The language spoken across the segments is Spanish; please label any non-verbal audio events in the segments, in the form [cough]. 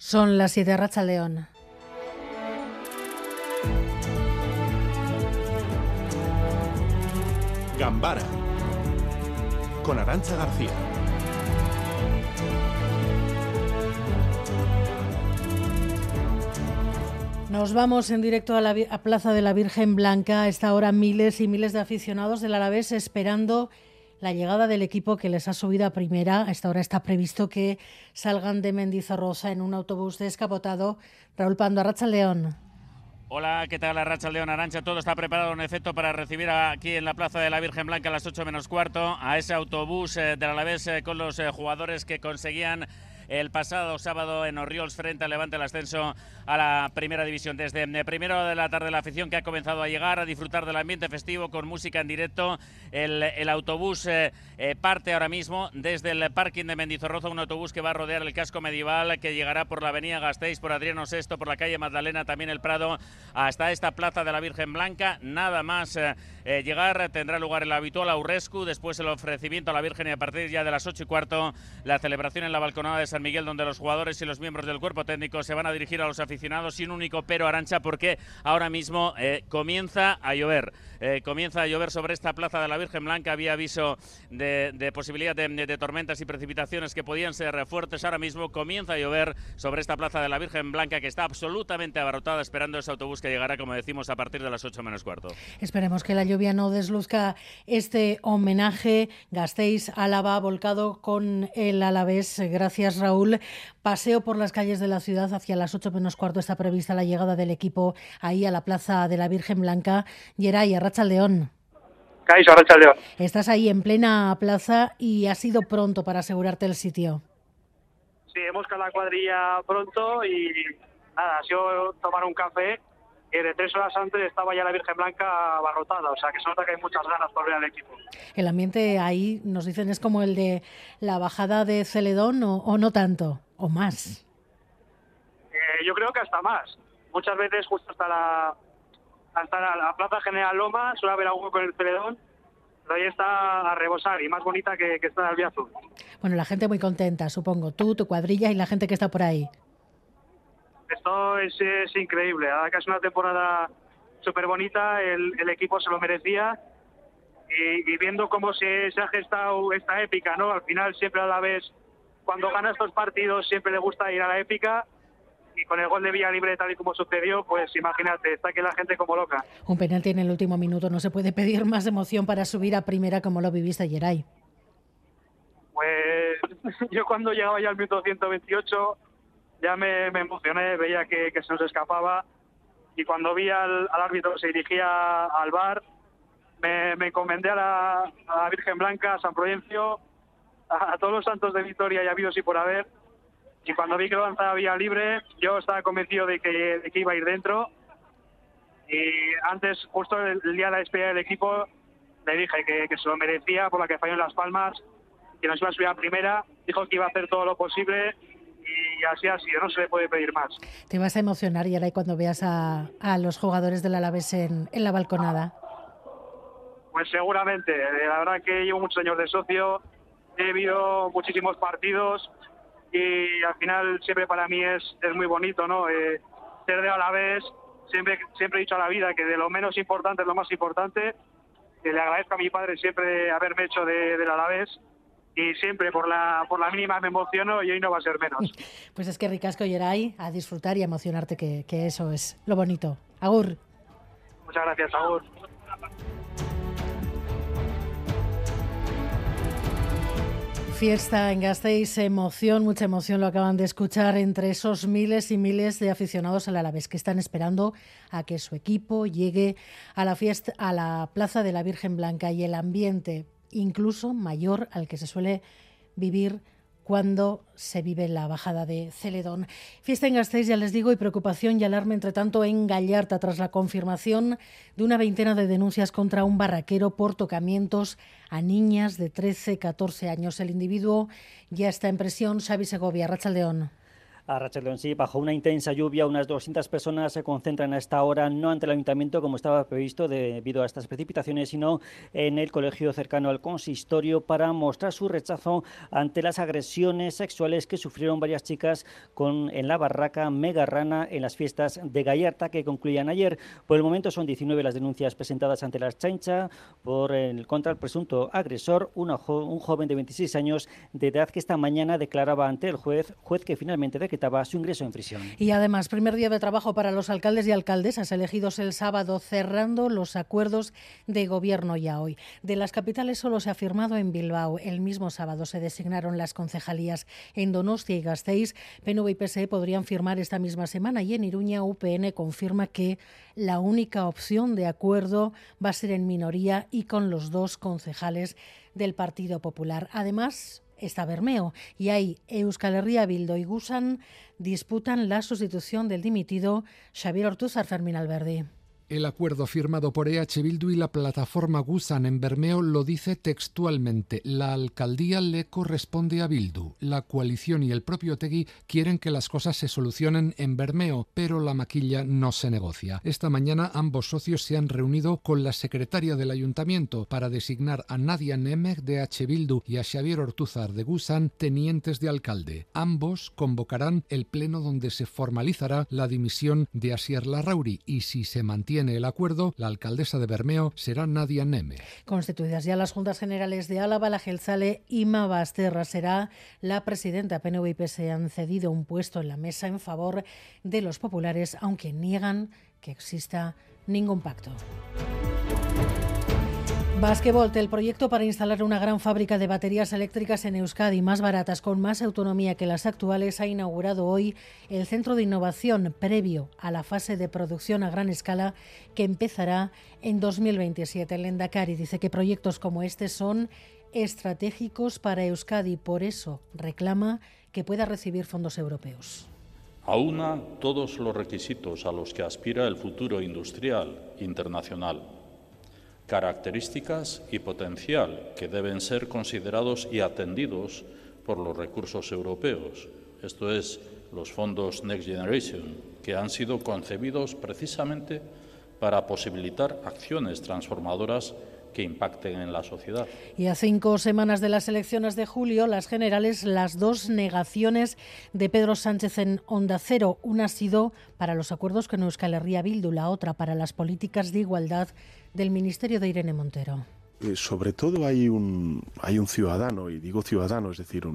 Son las 7 Racha León. Gambara con Arancha García. Nos vamos en directo a la a Plaza de la Virgen Blanca. A esta hora miles y miles de aficionados del Alavés esperando la llegada del equipo que les ha subido a primera. A esta hora está previsto que salgan de Mendizorrosa en un autobús descapotado. Raúl Pando, Racha León. Hola, ¿qué tal? Racha León Arancha. Todo está preparado en efecto para recibir aquí en la Plaza de la Virgen Blanca a las 8 menos cuarto a ese autobús eh, del Alavés eh, con los eh, jugadores que conseguían el pasado sábado en Oriols frente al Levante el ascenso a la primera división. Desde eh, primero de la tarde la afición que ha comenzado a llegar a disfrutar del ambiente festivo con música en directo. El, autobús eh, eh, parte ahora mismo desde el parking de Mendizorroza, un autobús que va a rodear el casco medieval que llegará por la avenida Gasteiz, por Adriano VI, por la calle Magdalena, también el Prado, hasta esta plaza de la Virgen Blanca. Nada más llegar tendrá lugar el habitual Aurrescu, después el ofrecimiento a la Virgen y a partir ya de las ocho y cuarto la celebración en la balconada de San Miguel, donde los jugadores y los miembros del cuerpo técnico se van a dirigir a los aficionados sin único pero Arancha, porque ahora mismo eh, comienza a llover. Eh, comienza a llover sobre esta plaza de la Virgen Blanca. Había aviso de, posibilidad de, tormentas y precipitaciones que podían ser fuertes. Ahora mismo comienza a llover sobre esta plaza de la Virgen Blanca que está absolutamente abarrotada esperando ese autobús que llegará, como decimos, a partir de las 8 menos cuarto. Esperemos que la lluvia no desluzca este homenaje. Gastéis Álava volcado con el Alavés. Gracias, Raúl. Paseo por las calles de la ciudad hacia las 8 menos cuarto está prevista la llegada del equipo ahí a la plaza de la Virgen Blanca. Yeray, León. León. Estás ahí en plena plaza y ha sido pronto para asegurarte el sitio. Sí, hemos quedado la cuadrilla pronto y nada, ha sido tomar un café y de tres horas antes estaba ya la Virgen Blanca abarrotada, o sea que se nota que hay muchas ganas por ver al equipo. El ambiente ahí, nos dicen, es como el de la bajada de Celedón o, no tanto, o más. Eh, yo creo que hasta más. Muchas veces justo hasta la, hasta la, Plaza General Loma, suele haber algo con el Celedón, pero ahí está a rebosar y más bonita que, que está en Albiazu. Bueno, la gente muy contenta, supongo. Tú, tu cuadrilla y la gente que está por ahí. Esto es, increíble. Ahora que es una temporada súper bonita, el, equipo se lo merecía. Y, viendo cómo se, se, ha gestado esta épica, ¿no? Al final siempre a la vez, cuando gana estos partidos, siempre le gusta ir a la épica y con el gol de Villa Libre tal y como sucedió, pues imagínate, está aquí la gente como loca. Un penalti en el último minuto, no se puede pedir más emoción para subir a primera como lo viviste ayer ahí. Pues [laughs] yo cuando llegaba ya al minuto 128 ya me, emocioné, veía que, se nos escapaba y cuando vi al, árbitro que se dirigía al bar, me, encomendé a la, Virgen Blanca, a San Prudencio, a, todos los santos de Vitoria y habidos y por haber, y cuando vi que lo lanzaba vía libre, yo estaba convencido de que, iba a ir dentro. Y antes, justo el, día de la despedida del equipo, le dije que, se lo merecía por la que falló en Las Palmas, que nos iba a subir a primera. Dijo que iba a hacer todo lo posible y así ha sido, no se le puede pedir más. Te vas a emocionar, y ahora cuando veas a, a los jugadores del Alavés en, en la balconada. Pues seguramente. La verdad que llevo muchos años de socio, he visto muchísimos partidos y al final siempre para mí es, es muy bonito, ¿no? Eh, ser de Alavés, siempre, siempre he dicho a la vida que de lo menos importante es lo más importante, que le agradezco a mi padre siempre haberme hecho de, del Alavés y siempre por la, por la mínima me emociono y hoy no va a ser menos. [laughs] Pues es que ricasco Yeray a disfrutar y a emocionarte, que, que eso es lo bonito. Agur. Muchas gracias, Agur. Fiesta en Gasteiz, emoción, mucha emoción lo acaban de escuchar entre esos miles y miles de aficionados al Alavés que están esperando a que su equipo llegue a la fiesta a la Plaza de la Virgen Blanca y el ambiente incluso mayor al que se suele vivir cuando se vive la bajada de Celedón. Fiesta en Gasteiz, ya les digo, y preocupación y alarma, entre tanto, en Gallarta, tras la confirmación de una veintena de denuncias contra un barraquero por tocamientos a niñas de 13, 14 años. El individuo ya está en presión. Xavi Segovia, León. A Rachelón, sí, bajo una intensa lluvia, unas 200 personas se concentran a esta hora, no ante el ayuntamiento como estaba previsto debido a estas precipitaciones, sino en el colegio cercano al consistorio para mostrar su rechazo ante las agresiones sexuales que sufrieron varias chicas con, en la barraca Mega Rana en las fiestas de Gallarta que concluían ayer. Por el momento son 19 las denuncias presentadas ante la chancha por el, contra el presunto agresor, un joven de 26 años de edad que esta mañana declaraba ante el juez, juez que finalmente decretó su ingreso en prisión. Y además, primer día de trabajo para los alcaldes y alcaldesas elegidos el sábado, cerrando los acuerdos de gobierno ya hoy. De las capitales solo se ha firmado en Bilbao. El mismo sábado se designaron las concejalías en Donostia y Gasteiz. PNV y PSE podrían firmar esta misma semana y en Iruña UPN confirma que la única opción de acuerdo va a ser en minoría y con los dos concejales del Partido Popular. Además, está Bermeo y ahí Euskal Herria Bildo y Gusan disputan la sustitución del dimitido Xavier Ortúzar Fermín Alberdi. El acuerdo firmado por EH Bildu y la plataforma Gusan en Bermeo lo dice textualmente. La alcaldía le corresponde a Bildu. La coalición y el propio Tegui quieren que las cosas se solucionen en Bermeo, pero la maquilla no se negocia. Esta mañana ambos socios se han reunido con la secretaria del ayuntamiento para designar a Nadia Nemec de H. Bildu y a Xavier Ortúzar de Gusan tenientes de alcalde. Ambos convocarán el pleno donde se formalizará la dimisión de Asier Larrauri y si se mantiene tiene el acuerdo, la alcaldesa de Bermeo será Nadia Neme. Constituidas ya las Juntas Generales de Álava, la Gelzale Ima Basterra será la presidenta. PNV y PSE han cedido un puesto en la mesa en favor de los populares, aunque niegan que exista ningún pacto. Basquevolt, el proyecto para instalar una gran fábrica de baterías eléctricas en Euskadi, más baratas, con más autonomía que las actuales, ha inaugurado hoy el Centro de Innovación previo a la fase de producción a gran escala que empezará en 2027. El Endacari dice que proyectos como este son estratégicos para Euskadi, por eso reclama que pueda recibir fondos europeos. Aúna todos los requisitos a los que aspira el futuro industrial internacional características y potencial que deben ser considerados y atendidos por los recursos europeos, esto es, los fondos Next Generation, que han sido concebidos precisamente para posibilitar acciones transformadoras impacten en la sociedad. Y a cinco semanas de las elecciones de julio, las generales, las dos negaciones de Pedro Sánchez en Onda Cero. Una ha sido para los acuerdos con Euskal Herria Bildu, la otra para las políticas de igualdad del Ministerio de Irene Montero. Eh, sobre todo hay un, hay un ciudadano, y digo ciudadano, es decir,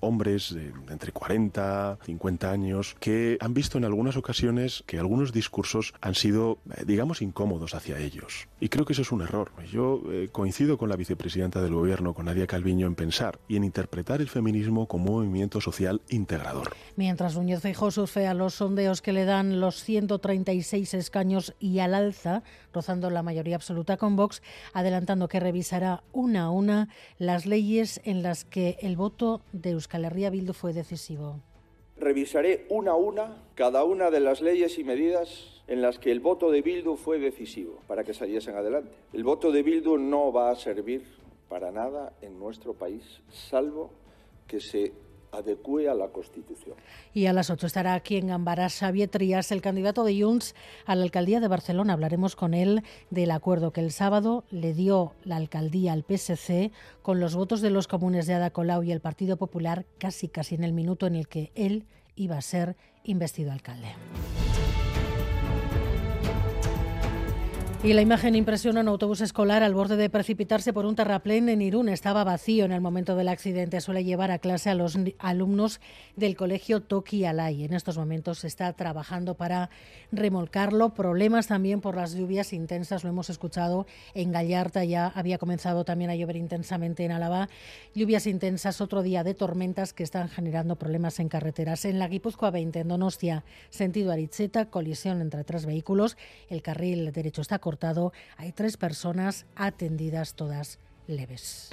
hombres de, entre 40, 50 años, que han visto en algunas ocasiones que algunos discursos han sido, eh, digamos, incómodos hacia ellos. Y creo que eso es un error. Yo eh, coincido con la vicepresidenta del Gobierno, con Nadia Calviño, en pensar y en interpretar el feminismo como movimiento social integrador. Mientras Núñez Feijóo a los sondeos que le dan los 136 escaños y al alza, rozando la mayoría absoluta con Vox, adelantando que revisará una a una las leyes en las que el voto de Euskal Herria Bildu fue decisivo. Revisaré una a una cada una de las leyes y medidas en las que el voto de Bildu fue decisivo para que saliesen adelante. El voto de Bildu no va a servir para nada en nuestro país, salvo que se adecue a la Constitución. Y a las 8 estará aquí en Gambara Xavier Trias, el candidato de Junts a la alcaldía de Barcelona. Hablaremos con él del acuerdo que el sábado le dio la alcaldía al PSC con los votos de los comunes de Ada Colau y el Partido Popular casi casi en el minuto en el que él iba a ser investido alcalde. Y la imagen impresiona un autobús escolar al borde de precipitarse por un terraplén en Irún. Estaba vacío en el momento del accidente. Suele llevar a clase a los alumnos del colegio Toki Alay. En estos momentos se está trabajando para remolcarlo. Problemas también por las lluvias intensas. Lo hemos escuchado en Gallarta. Ya había comenzado también a llover intensamente en Álava. Lluvias intensas, otro día de tormentas que están generando problemas en carreteras. En la Guipúzcoa 20, en Donostia, sentido Aritzeta, colisión entre tres vehículos. El carril derecho está hay tres personas atendidas todas leves.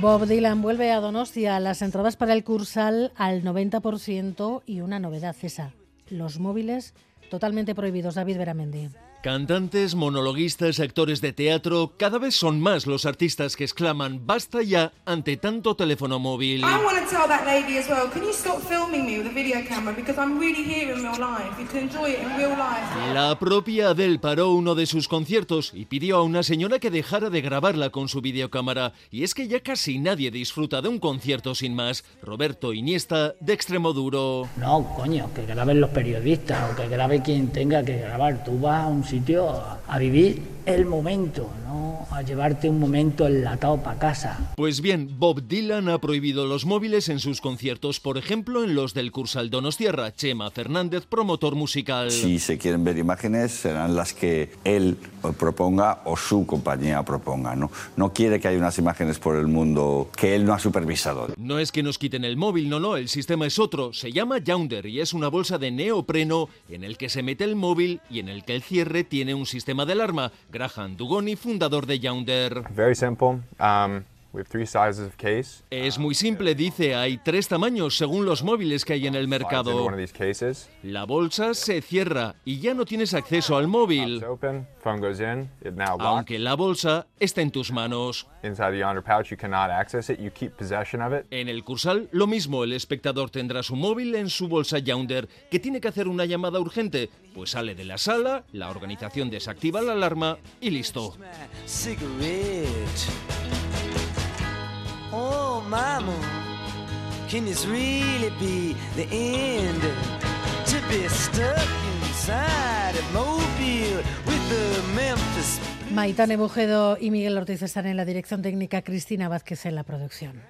Bob Dylan vuelve a Donostia, las entradas para el Cursal al 90% y una novedad esa, los móviles totalmente prohibidos. David Beramendi. Cantantes, monologuistas, actores de teatro, cada vez son más los artistas que exclaman basta ya ante tanto teléfono móvil. La propia Adele paró uno de sus conciertos y pidió a una señora que dejara de grabarla con su videocámara. Y es que ya casi nadie disfruta de un concierto sin más. Roberto Iniesta, de Extremoduro. No, coño, que graben los periodistas o que grabe quien tenga que grabar. Tú vas a un sitio a, vivir el momento. A llevarte un momento enlatado para casa. Pues bien, Bob Dylan ha prohibido los móviles en sus conciertos, por ejemplo en los del Cursal Donostierra. Chema Fernández, promotor musical. Si se quieren ver imágenes, serán las que él proponga o su compañía proponga. No, no quiere que haya unas imágenes por el mundo que él no ha supervisado. No es que nos quiten el móvil, no, no, el sistema es otro. Se llama Yonder y es una bolsa de neopreno en el que se mete el móvil y en el que el cierre tiene un sistema de alarma. Graham Dugoni, fundador de Very simple. Um, es muy simple, dice, hay tres tamaños según los móviles que hay en el mercado. La bolsa se cierra y ya no tienes acceso al móvil, aunque la bolsa está en tus manos. En el Cursal, lo mismo, el espectador tendrá su móvil en su bolsa Yonder, que tiene que hacer una llamada urgente, pues sale de la sala, la organización desactiva la alarma y listo. Mama, can this really be the end? To be stuck inside a mobile with the. Maitane Bujedo y Miguel Ortiz están en la dirección técnica, Cristina Vázquez en la producción.